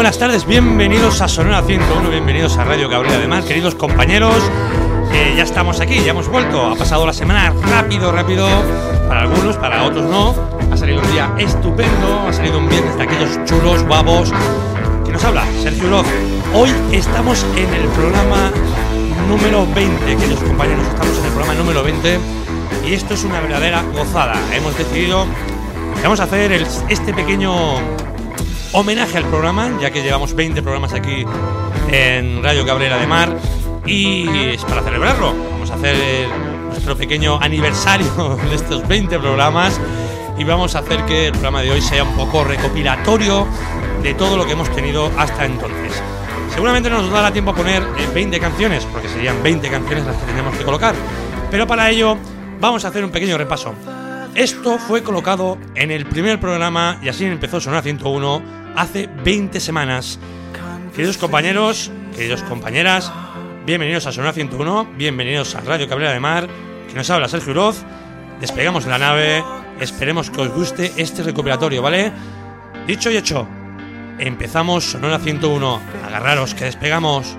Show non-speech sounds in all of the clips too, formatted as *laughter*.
Buenas tardes, bienvenidos a Sonora 101, bienvenidos a Radio Cabrera de Mar, queridos compañeros. Eh, ya estamos aquí, ya hemos vuelto. Ha pasado la semana rápido, rápido. Para algunos, para otros no. Ha salido un día estupendo, ha salido un viernes de aquellos chulos, guapos. ¿Quién nos habla? Sergio López. Hoy estamos en el programa número 20, queridos compañeros, estamos en el programa número 20 y esto es una verdadera gozada. Hemos decidido que vamos a hacer este pequeño homenaje al programa, ya que llevamos 20 programas aquí en Radio Cabrera de Mar y es para celebrarlo. Vamos a hacer nuestro pequeño aniversario *laughs* de estos 20 programas y vamos a hacer que el programa de hoy sea un poco recopilatorio de todo lo que hemos tenido hasta entonces. Seguramente no nos dará tiempo a poner 20 eh, canciones, porque serían 20 canciones las que tenemos que colocar, pero para ello vamos a hacer un pequeño repaso. Esto fue colocado en el primer programa y así empezó Sonora 101 hace 20 semanas. Queridos compañeros, queridos compañeras, bienvenidos a Sonora 101, bienvenidos a Radio Cabrera de Mar, que nos habla Sergio Uroz. Despegamos la nave, esperemos que os guste este recopilatorio, ¿vale? Dicho y hecho, empezamos Sonora 101. Agarraros, que despegamos.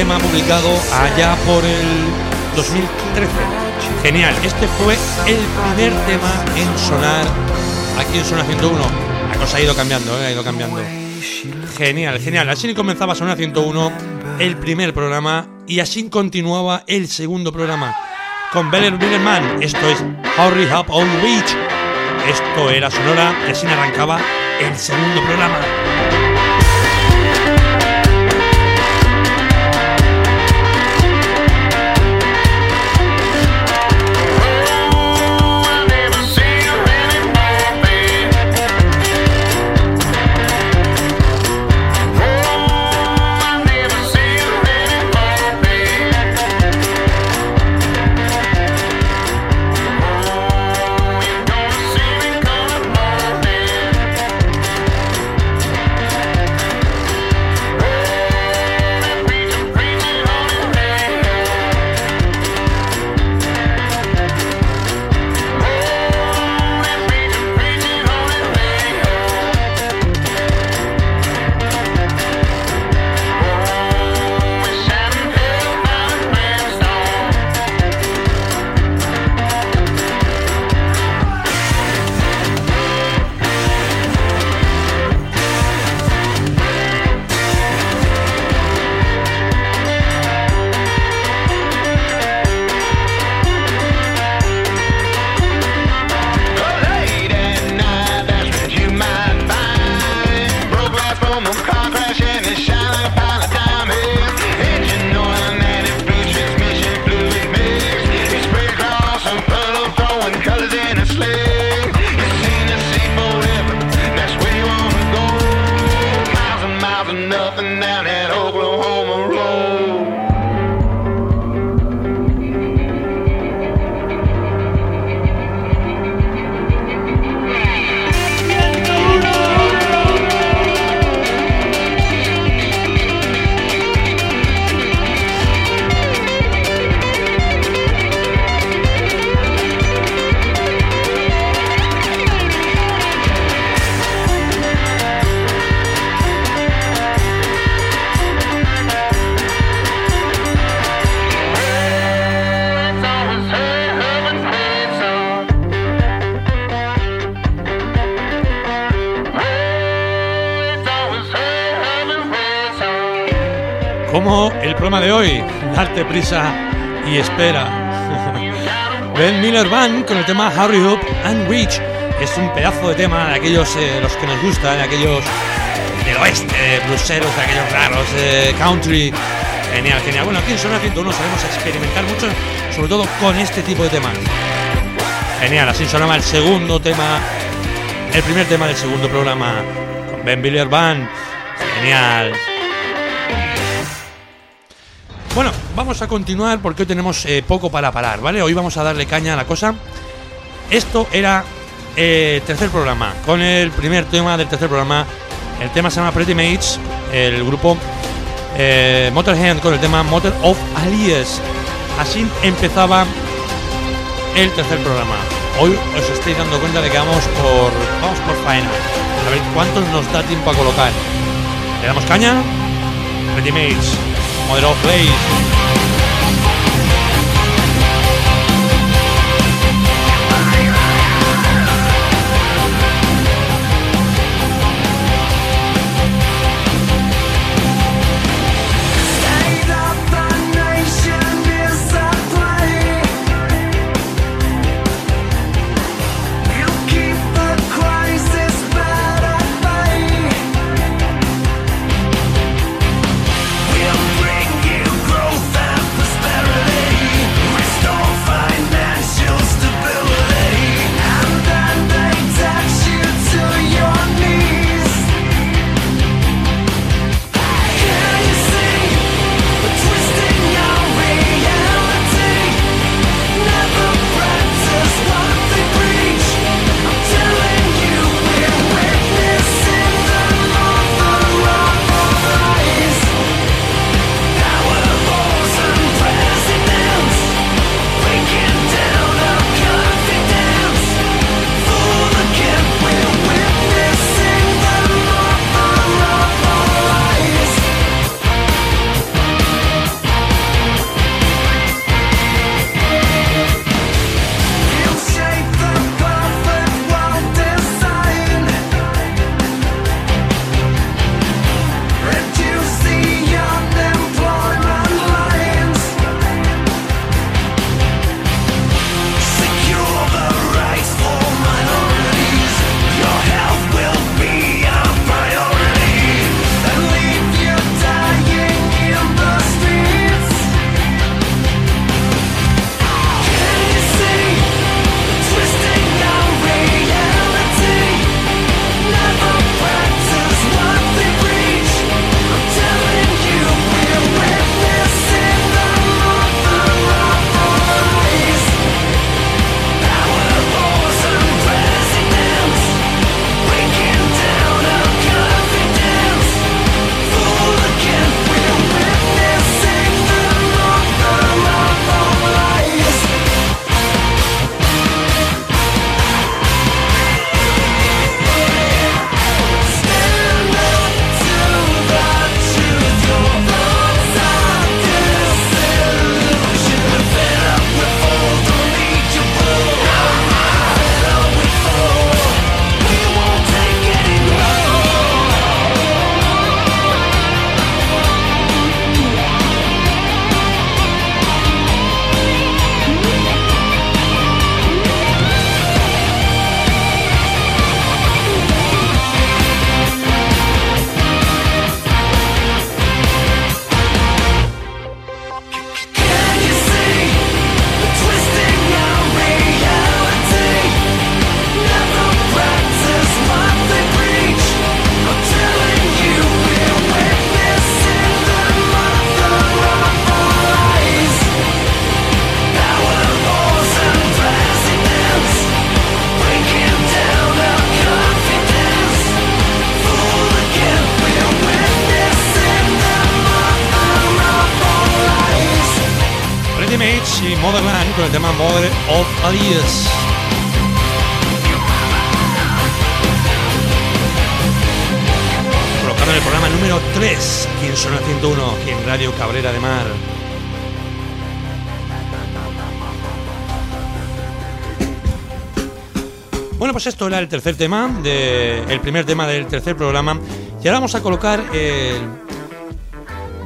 Tema publicado allá por el 2013. Genial, este fue el primer tema en sonar aquí en Zona 101. La cosa ha ido cambiando, ¿eh? ha ido cambiando. Genial, genial. Así comenzaba Zona 101, el primer programa, y así continuaba el segundo programa con Beller Man. Esto es Hurry Up on Reach. Esto era Sonora y así arrancaba el segundo programa. De hoy, darte prisa y espera. *laughs* Ben Miller Band con el tema Hurry Up and Reach. Es un pedazo de tema de aquellos eh, los que nos gustan, de aquellos del oeste, de bluseros, de aquellos raros, country. Genial, genial. Bueno, aquí en Zona 101 sabemos experimentar mucho, sobre todo con este tipo de temas. Genial, así sonaba el segundo tema, el primer tema del segundo programa con Ben Miller Band. Genial. Bueno, vamos a continuar porque hoy tenemos eh, poco para parar, ¿vale? Hoy vamos a darle caña a la cosa. Esto era el eh, tercer programa, con el primer tema del tercer programa. El tema se llama Pretty Mates, el grupo eh, Motorhead con el tema Motor of Alias. Así empezaba el tercer programa. Hoy os estáis dando cuenta de que vamos por vamos por faena. A ver cuántos nos da tiempo a colocar. ¿Le damos caña? Pretty Mates. Model, please. El tercer tema, el primer tema del tercer programa. Y ahora vamos a colocar el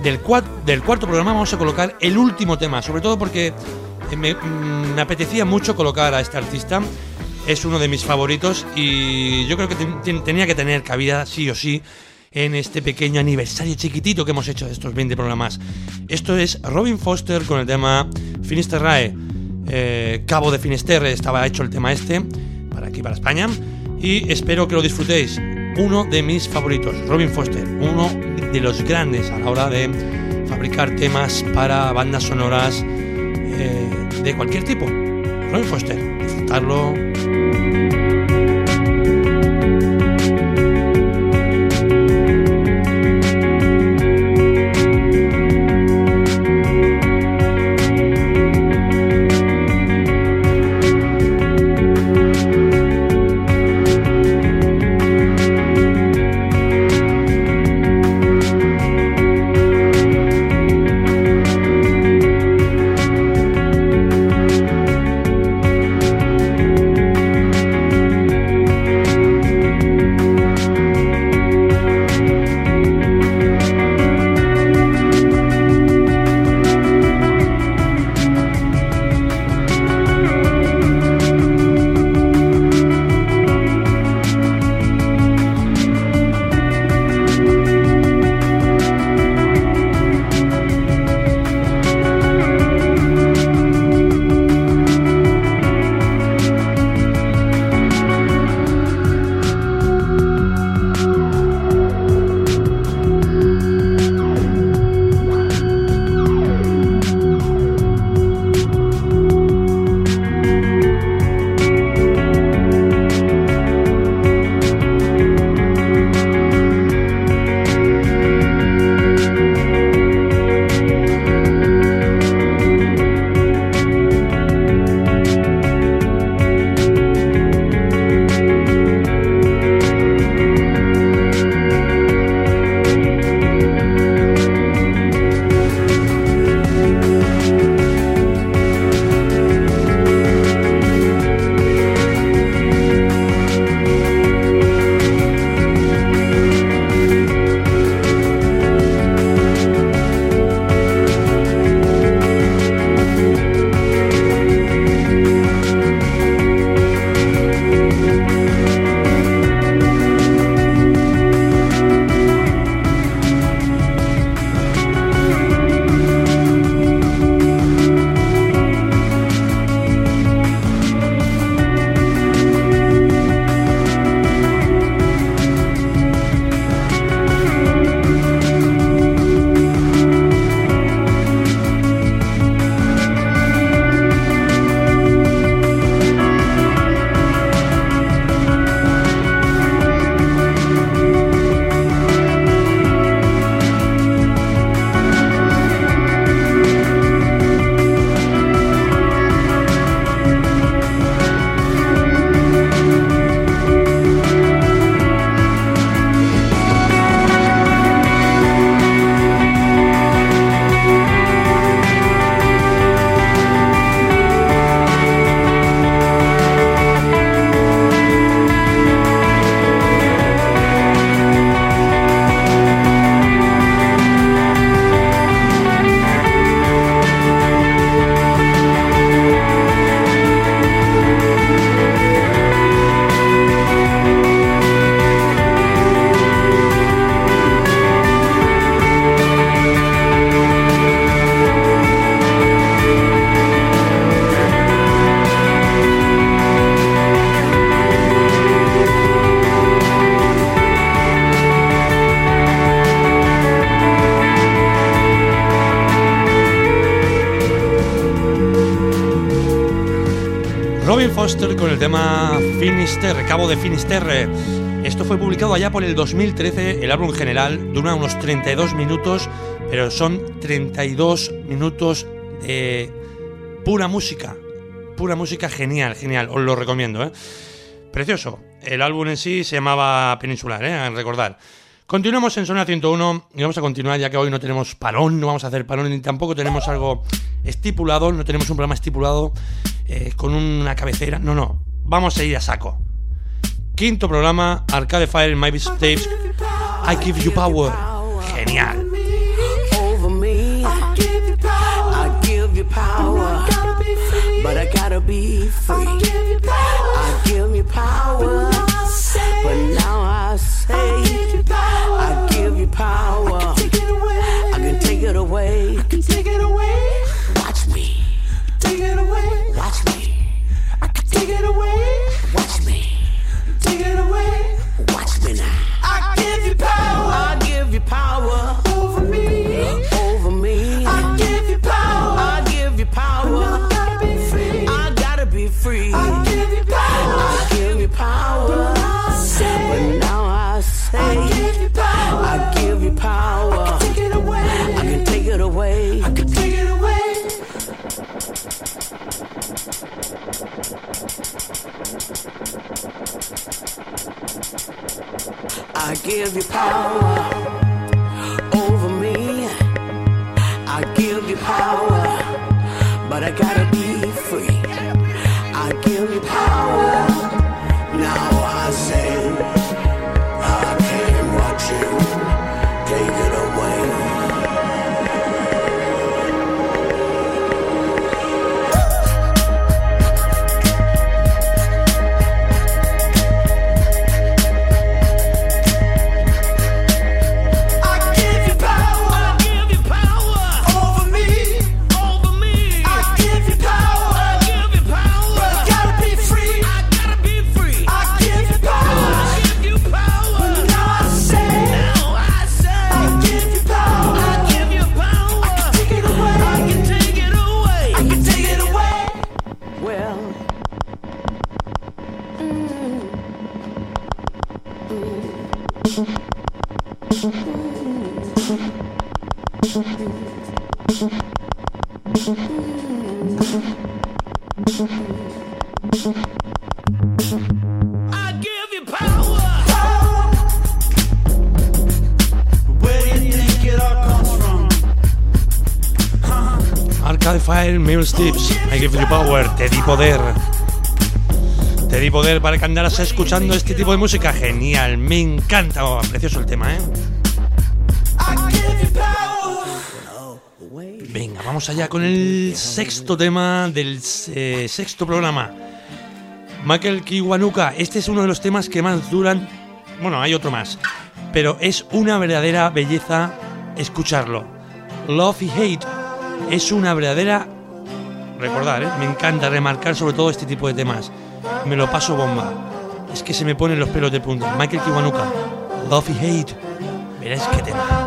del, del cuarto programa vamos a colocar el último tema, sobre todo porque mm, me, apetecía mucho colocar a este artista. Es uno de mis favoritos y yo creo que tenía que tener cabida sí o sí en este pequeño aniversario chiquitito que hemos hecho de estos 20 programas. Esto es Robin Foster con el tema Finisterrae. Eh, Cabo de Finisterre estaba hecho el tema este, para aquí, para España. Y espero que lo disfrutéis. Uno de mis favoritos, Robin Foster, uno de los grandes a la hora de fabricar temas para bandas sonoras eh, de cualquier tipo. Robin Foster, disfrutarlo. Con el tema Finisterre, Cabo de Finisterre. Esto fue publicado allá por el 2013. El álbum general dura unos 32 minutos, pero son 32 minutos de pura música, pura música genial, genial, os lo recomiendo, ¿eh? Precioso. El álbum en sí se llamaba Peninsular, ¿eh? A recordar. Continuamos en Zona 101 y vamos a continuar ya que hoy no tenemos parón, no vamos a hacer parón ni tampoco tenemos algo estipulado, no tenemos un programa estipulado eh, con una cabecera, no, no, vamos a ir a saco. Quinto programa, Arcade Fire My Beast Tapes, I Give You Power. Genial. but I gotta be free. I give you power, but now I say I give you power. Give you power Tips, I Give You Power, te di poder. Te di poder para que andaras escuchando este tipo de música. Genial, me encanta. Oh, precioso el tema, ¿eh? Venga, vamos allá con el sexto tema del eh, sexto programa. Michael Kiwanuka, este es uno de los temas que más duran. Bueno, hay otro más. Pero es una verdadera belleza escucharlo. Love y Hate es una verdadera recordar, ¿eh? me encanta remarcar sobre todo este tipo de temas. Me lo paso bomba. Es que se me ponen los pelos de punta. Michael Kiwanuka, Love y Hate. Veréis qué tema.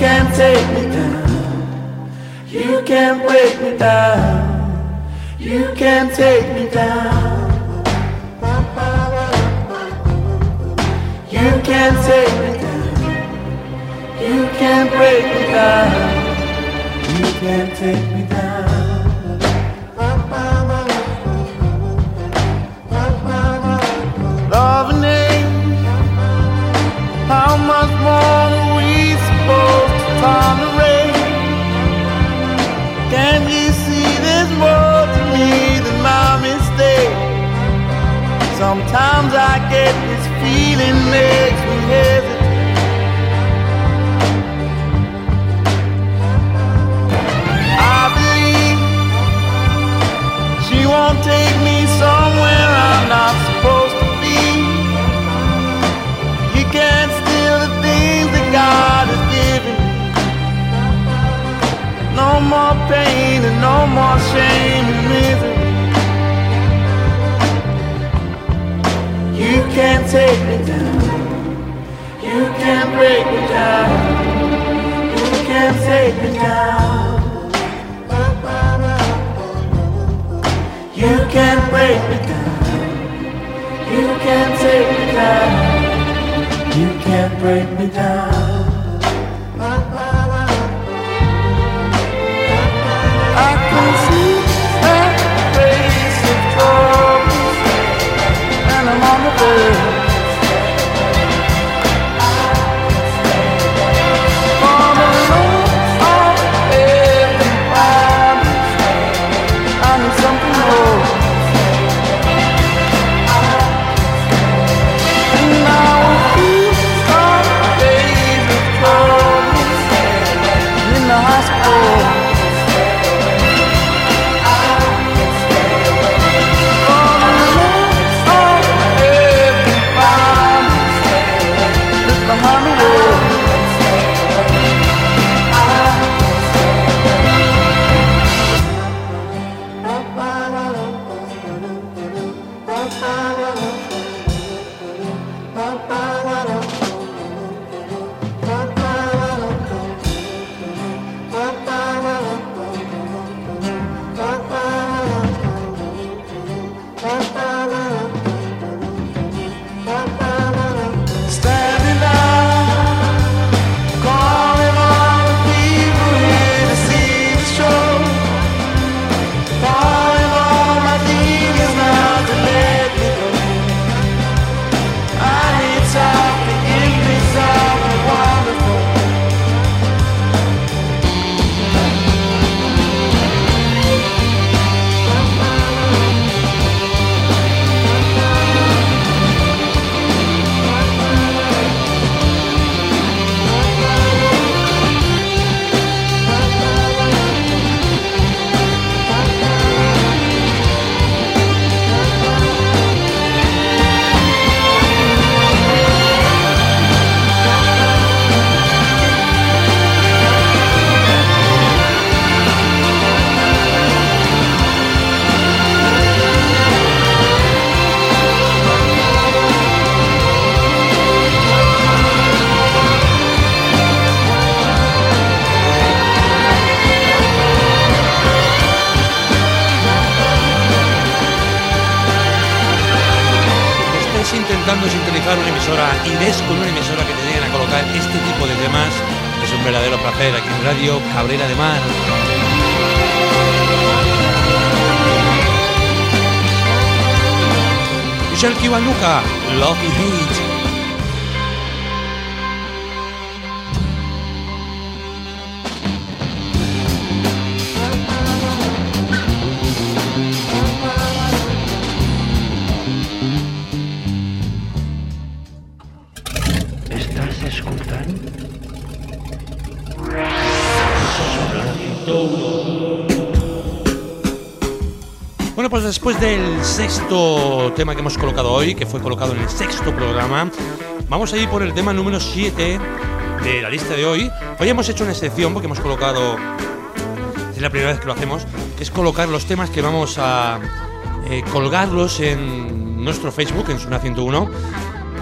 Can't take me down. You can't break me down. You can't take me down. You can't take me down. You can't break me down. You can't take me down. Sometimes I get this feeling makes me hesitate. I believe she won't take me somewhere I'm not supposed to be. You can't steal the things that God has given. No more pain and no more shame and misery. You can't take me down. You can't break me down. You can't take me down. You can't break me down. You can't take me down. You can't break me down. I can see that face of trouble, For y des con una emisora que te lleguen a colocar este tipo de temas, es un verdadero placer aquí en Radio Cabrera de Mar. Michelle Kiwanuka, Love y Hate. después del sexto tema que hemos colocado hoy, que fue colocado en el sexto programa, vamos a ir por el tema número 7 de la lista de hoy. Hoy hemos hecho una excepción porque hemos colocado, es la primera vez que lo hacemos, es colocar los temas que vamos a eh, colgarlos en nuestro Facebook, en Suna 101,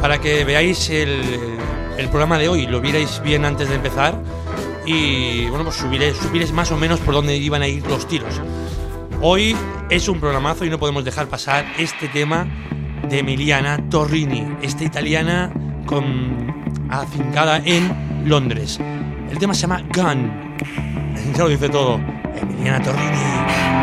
para que veáis el, el programa de hoy, lo vierais bien antes de empezar y bueno, pues subiré, subiré más o menos por dónde iban a ir los tiros. Hoy es un programazo y no podemos dejar pasar este tema de Emiliana Torrini, esta italiana con, afincada en Londres. El tema se llama Gun. *laughs* Ya lo dice todo. Emiliana Torrini.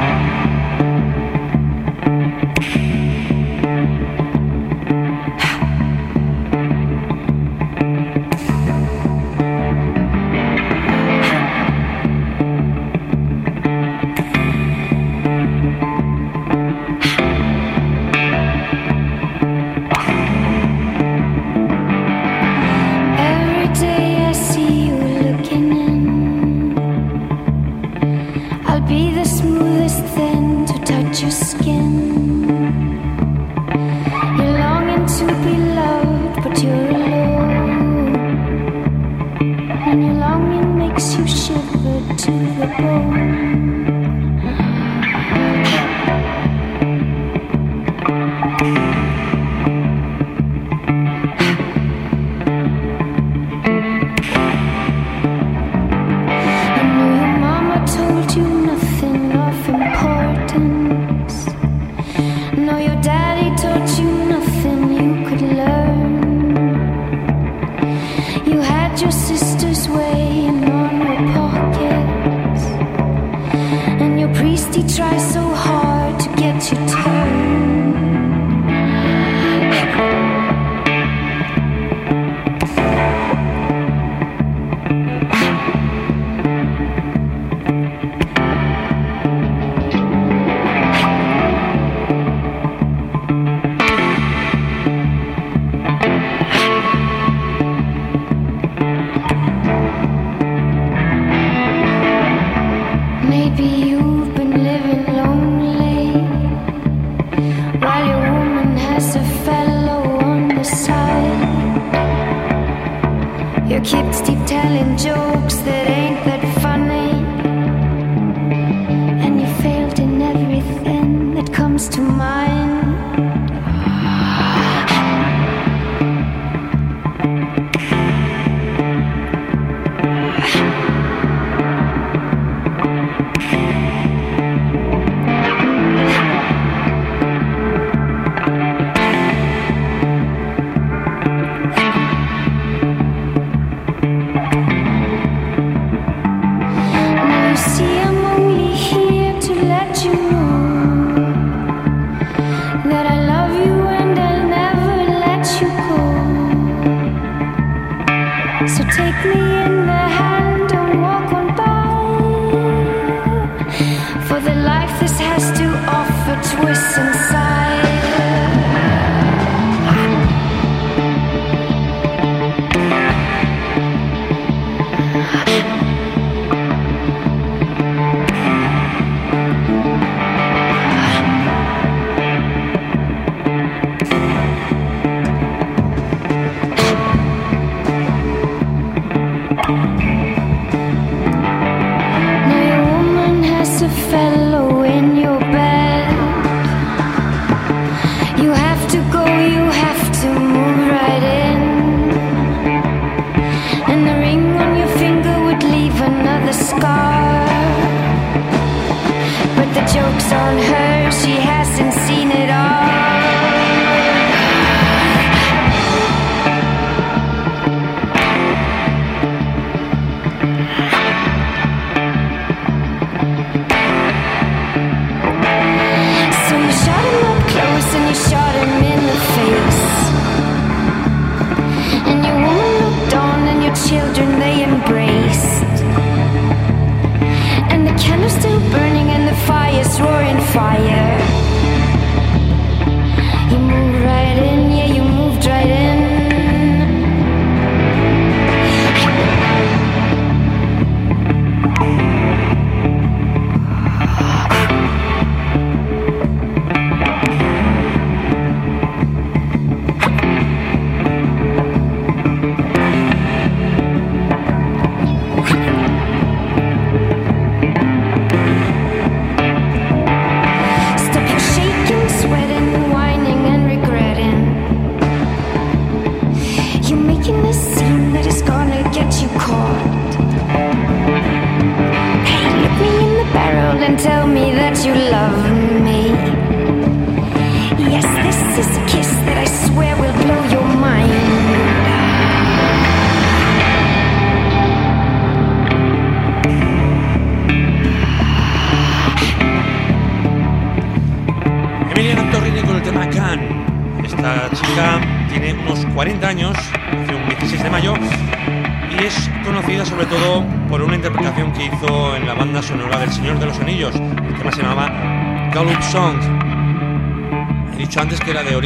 and you show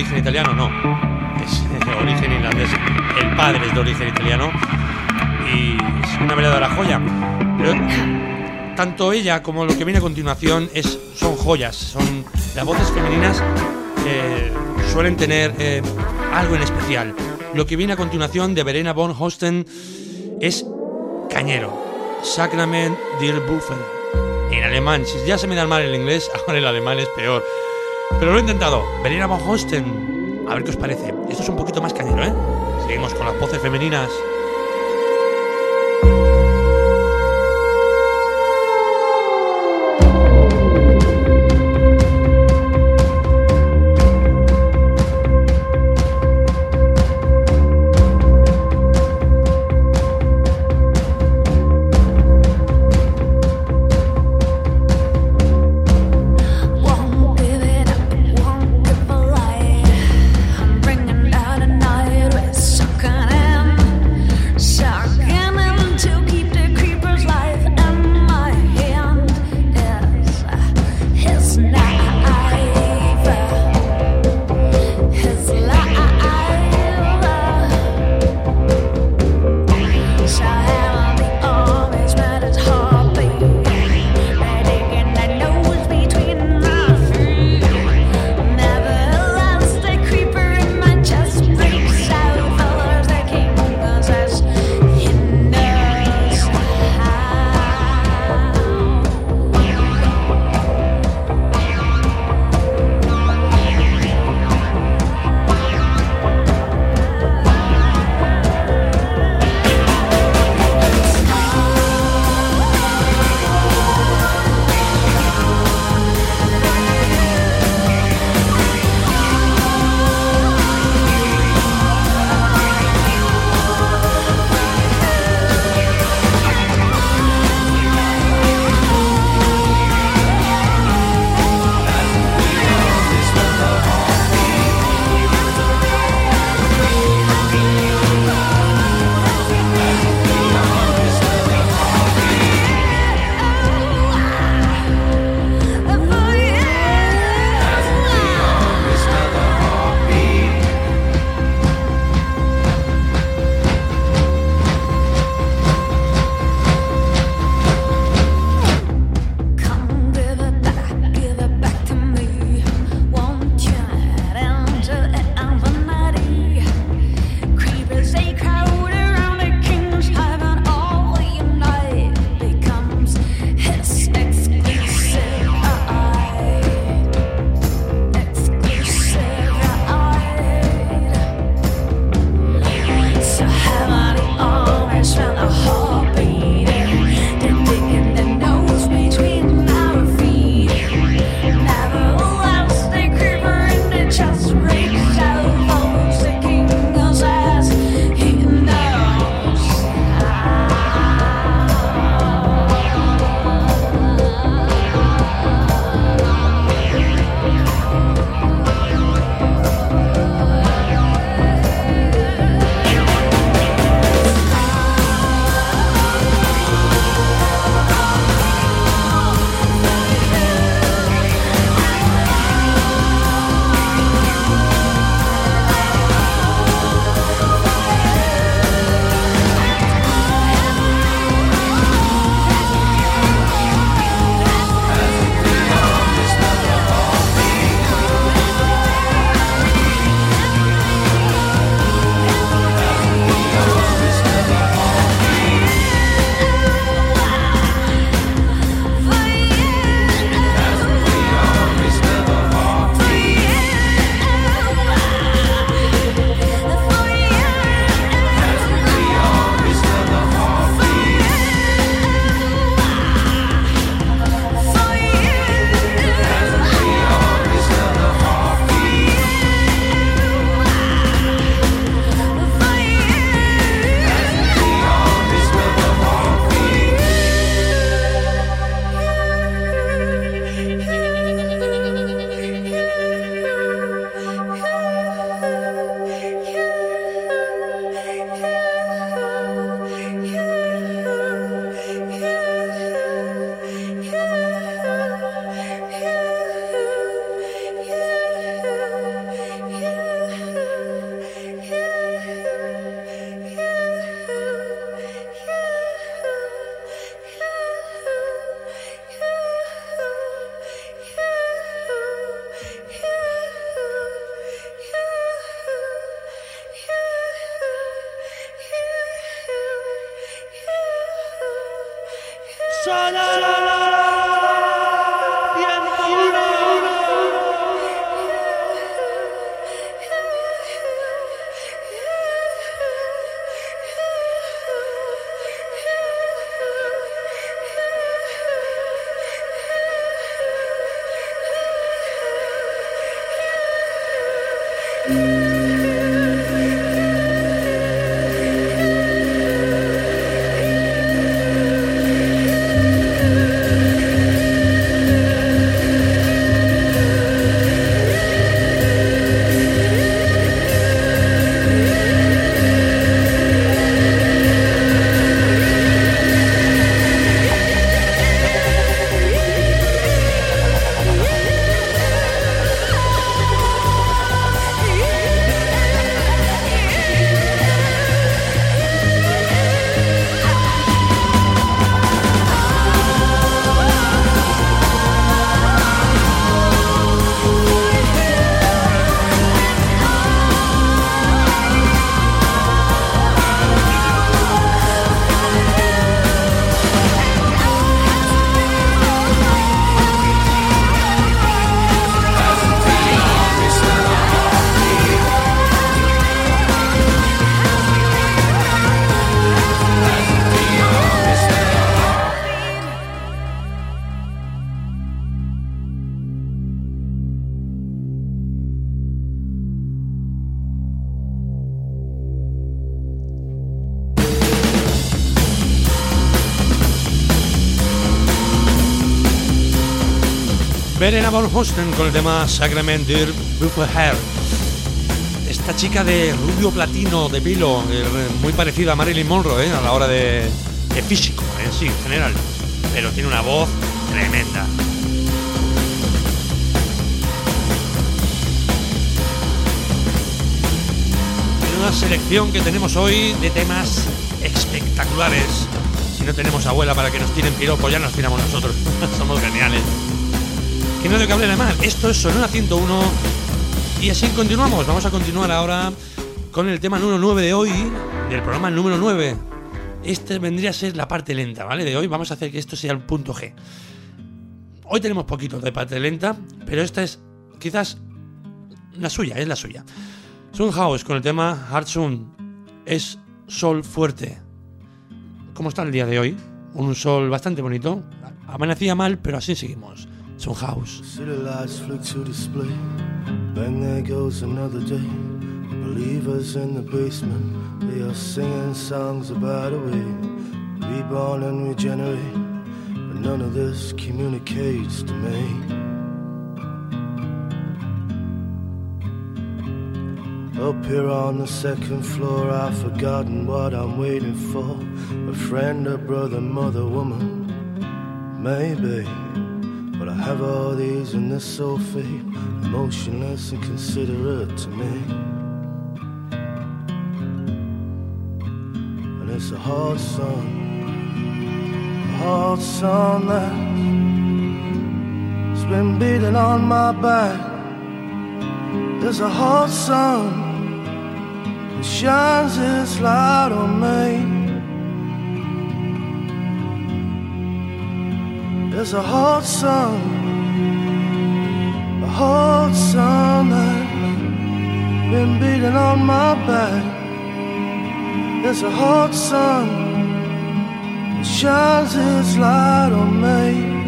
origen italiano, no. Es de origen irlandés. El padre es de origen italiano y es una verdadera joya. Pero tanto ella como lo que viene a continuación es, son joyas, son las voces femeninas eh, suelen tener eh, algo en especial. Lo que viene a continuación de Verena von Hosten es cañero, Sacrament dir Buffel. En alemán, si ya se me da mal el inglés, *laughs* ahora el alemán es peor. Pero lo he intentado. Verena von Hosten, a ver qué os parece. Esto es un poquito más cañero, ¿eh? Seguimos con las voces femeninas. Con el tema Sacrament der Hair. Esta chica de rubio platino de pelo, eh, muy parecida a Marilyn Monroe eh, a la hora de, físico en sí, en general, pero tiene una voz tremenda. una selección que tenemos hoy de temas espectaculares. Si no tenemos abuela para que nos tiren piropos, ya nos tiramos nosotros. *laughs* Somos geniales. Que no de que hable de mal. Esto es Sonora 101. Y así continuamos. Vamos a continuar ahora con el tema número 9 de hoy, del programa número 9. Este vendría a ser la parte lenta, ¿vale? De hoy vamos a hacer que esto sea el punto G. Hoy tenemos poquito de parte lenta, pero esta es quizás la suya, es la suya. Sun House con el tema Heart Sun es sol fuerte. ¿Cómo está el día de hoy? Un sol bastante bonito. Amanecía mal, pero así seguimos. Sun House. City lights flick to display. Bang, there goes another day. Believers in the basement, they are singing songs about a way. Reborn and regenerate, but none of this communicates to me. Up here on the second floor, I've forgotten what I'm waiting for. A friend, a brother, mother, woman, maybe. But I have all these and they're so fake, emotionless and considerate to me. And it's a hard sun, a hard sun that's been beating on my back. There's a hard sun that shines its light on me. There's a hot sun, a hot sun that's been beating on my back. There's a hot sun that shines its light on me.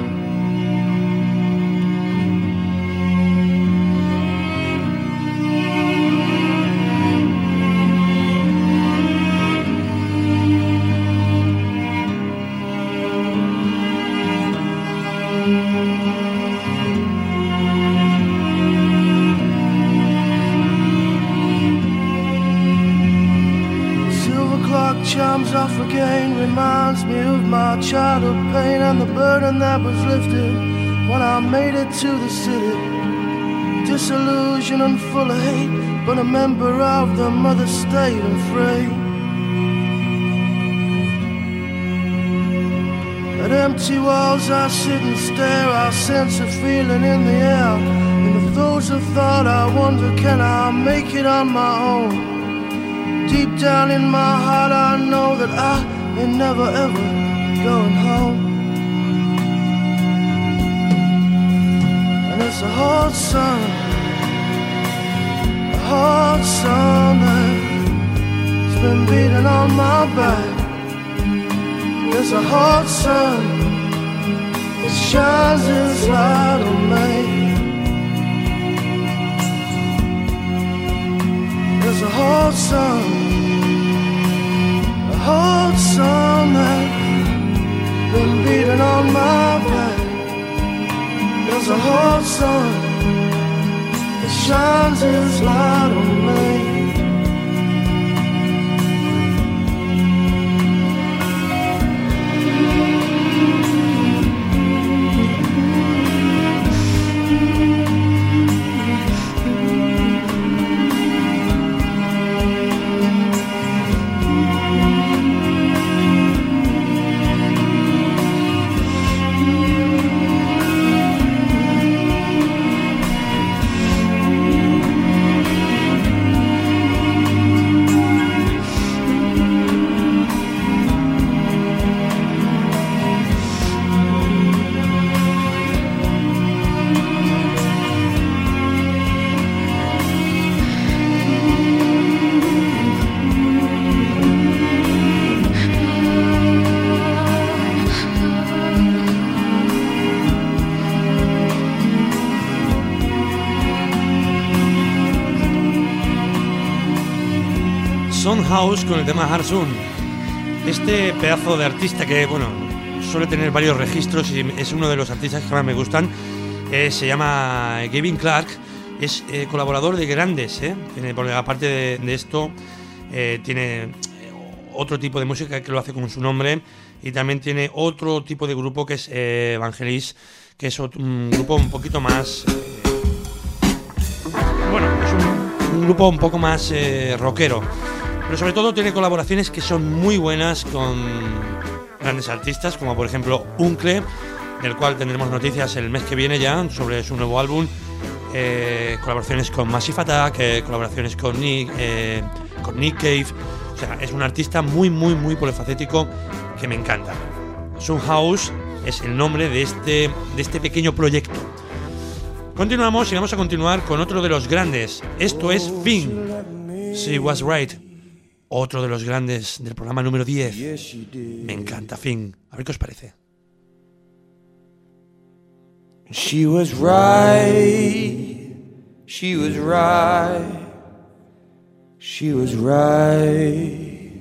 Burden that was lifted when I made it to the city. Disillusioned and full of hate, but a member of the mother state and free. At empty walls I sit and stare, I sense a feeling in the air. And with those of thought I wonder, can I make it on my own? Deep down in my heart, I know that I ain't never ever going home. Hot sun, a hot sun It's been beating on my back. It's a hot sun, it shines light on me. It's a hot sun, a hot sun that's been beating on my back. There's a hot sun that shines its light on me. House con el tema Harsun. Este pedazo de artista que, bueno, suele tener varios registros y es uno de los artistas que más me gustan. eh, se llama Gavin Clark. Es eh, colaborador de grandes, ¿eh? Porque aparte de, de esto, eh, tiene eh, otro tipo de música que lo hace con su nombre y también tiene otro tipo de grupo que es eh, Evangelis, que es ot- un grupo un poquito más... eh, bueno, es un, un grupo un poco más eh, rockero. Pero sobre todo tiene colaboraciones que son muy buenas con grandes artistas, como por ejemplo Uncle, del cual tendremos noticias el mes que viene ya sobre su nuevo álbum. eh, colaboraciones con Massive Attack, eh, colaboraciones con Nick, eh, con Nick Cave. O sea, es un artista muy, muy, muy polifacético que me encanta. Sun House es el nombre de este, de este pequeño proyecto. Continuamos y vamos a continuar con otro de los grandes. Esto es Finn. She was right. Otro de los grandes del programa número 10. Me encanta Finn. A ver qué os parece. She was right. She was right. She was right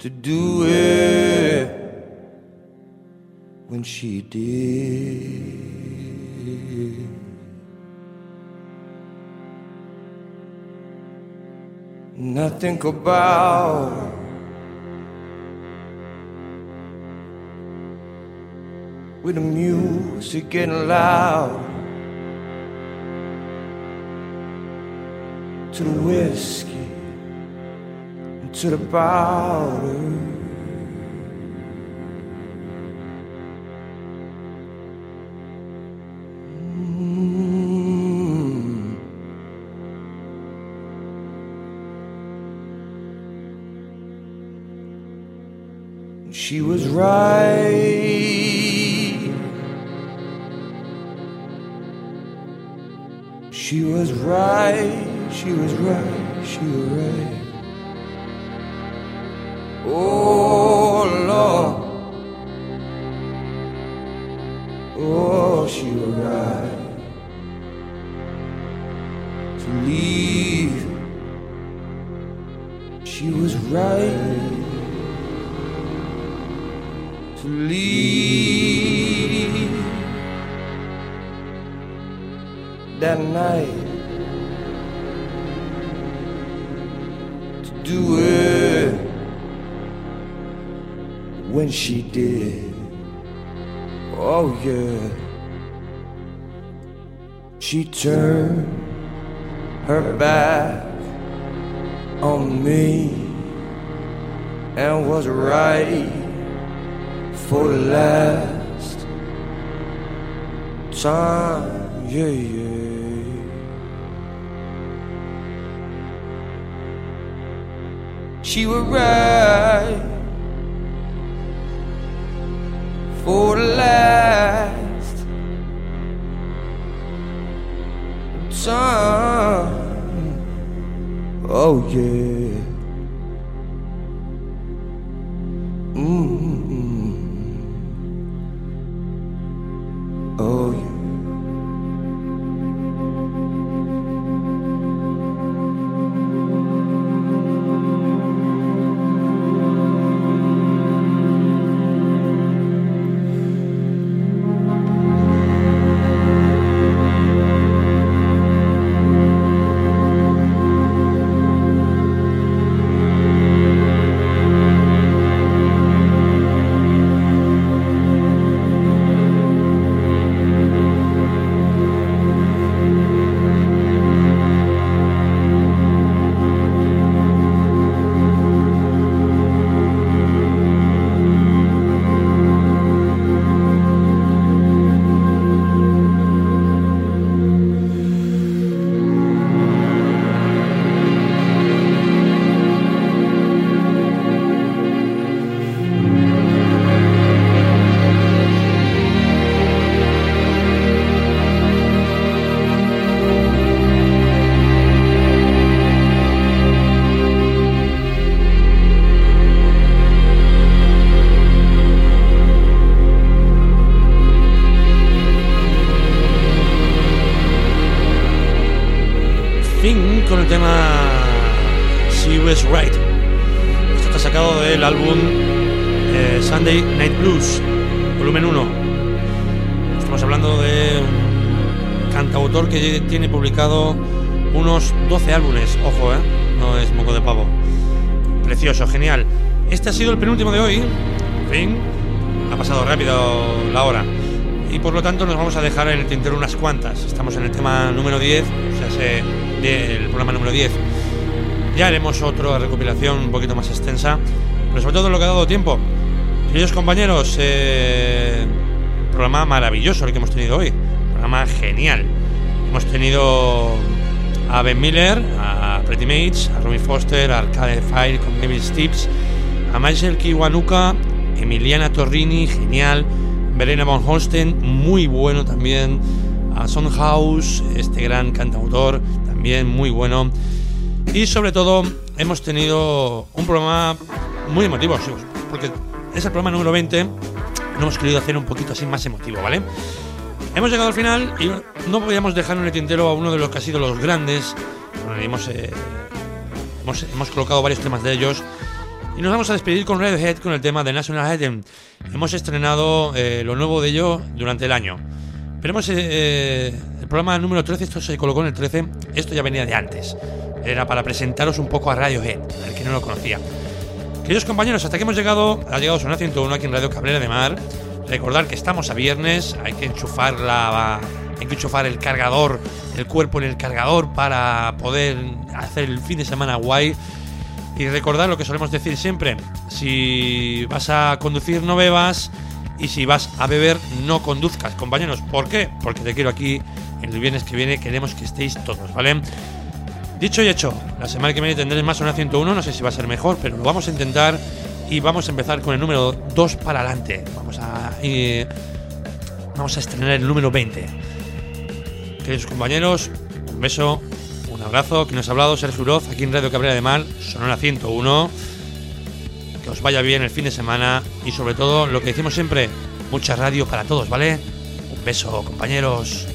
to do it when she did. Think about with the music getting loud to the whiskey and to the powder. Right. She was right. She was right. She was right. Yeah. She turned her back on me and was right for the last time. Yeah, yeah. She was right for the last time. Oh, yeah. Mm. Con el tema She Was Right. Esto está sacado del álbum eh, Sunday Night Blues, volumen 1. Estamos hablando de un cantautor que tiene publicado unos 12 álbumes. Ojo, ¿eh? No es moco de pavo. Precioso, genial. Este ha sido el penúltimo de hoy. En fin, ha pasado rápido la hora. Y por lo tanto nos vamos a dejar en el tintero unas cuantas. Estamos en el tema número 10, o sea, se- del programa número 10. Ya haremos otra recopilación un poquito más extensa, pero sobre todo lo que ha dado tiempo. Queridos compañeros, eh, programa maravilloso el que hemos tenido hoy. Programa genial. Hemos tenido a Ben Miller, a Pretty Mates, a Robbie Foster, a Arcade Fire con David Stips, a Michael Kiwanuka, Emiliana Torrini, genial, Verena von Holsten, muy bueno también, a Sondhaus, este gran cantautor, también muy bueno. Y sobre todo hemos tenido un programa muy emotivo, porque es el programa número 20, lo hemos querido hacer un poquito así más emotivo, ¿vale? Hemos llegado al final y no podíamos dejar en el tintero a uno de los que ha sido los grandes. Bueno, hemos, eh, hemos, hemos colocado varios temas de ellos. Y nos vamos a despedir con Redhead con el tema de National Anthem. Hemos estrenado eh, lo nuevo de ello durante el año. Pero hemos, eh, eh, programa número 13, esto se colocó en el 13, esto ya venía de antes. Era para presentaros un poco a Radiohead, el que no lo conocía. Queridos compañeros, hasta que hemos llegado, ha llegado Sonar 101 aquí en Radio Cabrera de Mar. Recordar que estamos a viernes, hay que enchufar la, hay que enchufar el cargador, el cuerpo en el cargador para poder hacer el fin de semana guay. Y recordar lo que solemos decir siempre, si vas a conducir no bebas y si vas a beber no conduzcas, compañeros. ¿Por qué? Porque te quiero aquí el viernes que viene, queremos que estéis todos, ¿vale? Dicho y hecho, la semana que viene tendré más una 101, no sé si va a ser mejor, pero lo vamos a intentar y vamos a empezar con el número 2 para adelante. Vamos a eh, vamos a estrenar el número 20. Queridos compañeros, un beso, un abrazo, que nos ha hablado Sergio Uroz aquí en Radio Cabrera de Mar, Sonora 101. Que os vaya bien el fin de semana y sobre todo lo que decimos siempre, mucha radio para todos, ¿vale? Un beso, compañeros.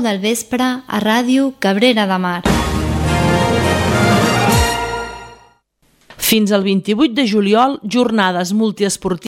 9 del vespre a Ràdio Cabrera de Mar. Fins al 28 de juliol, jornades multiesportives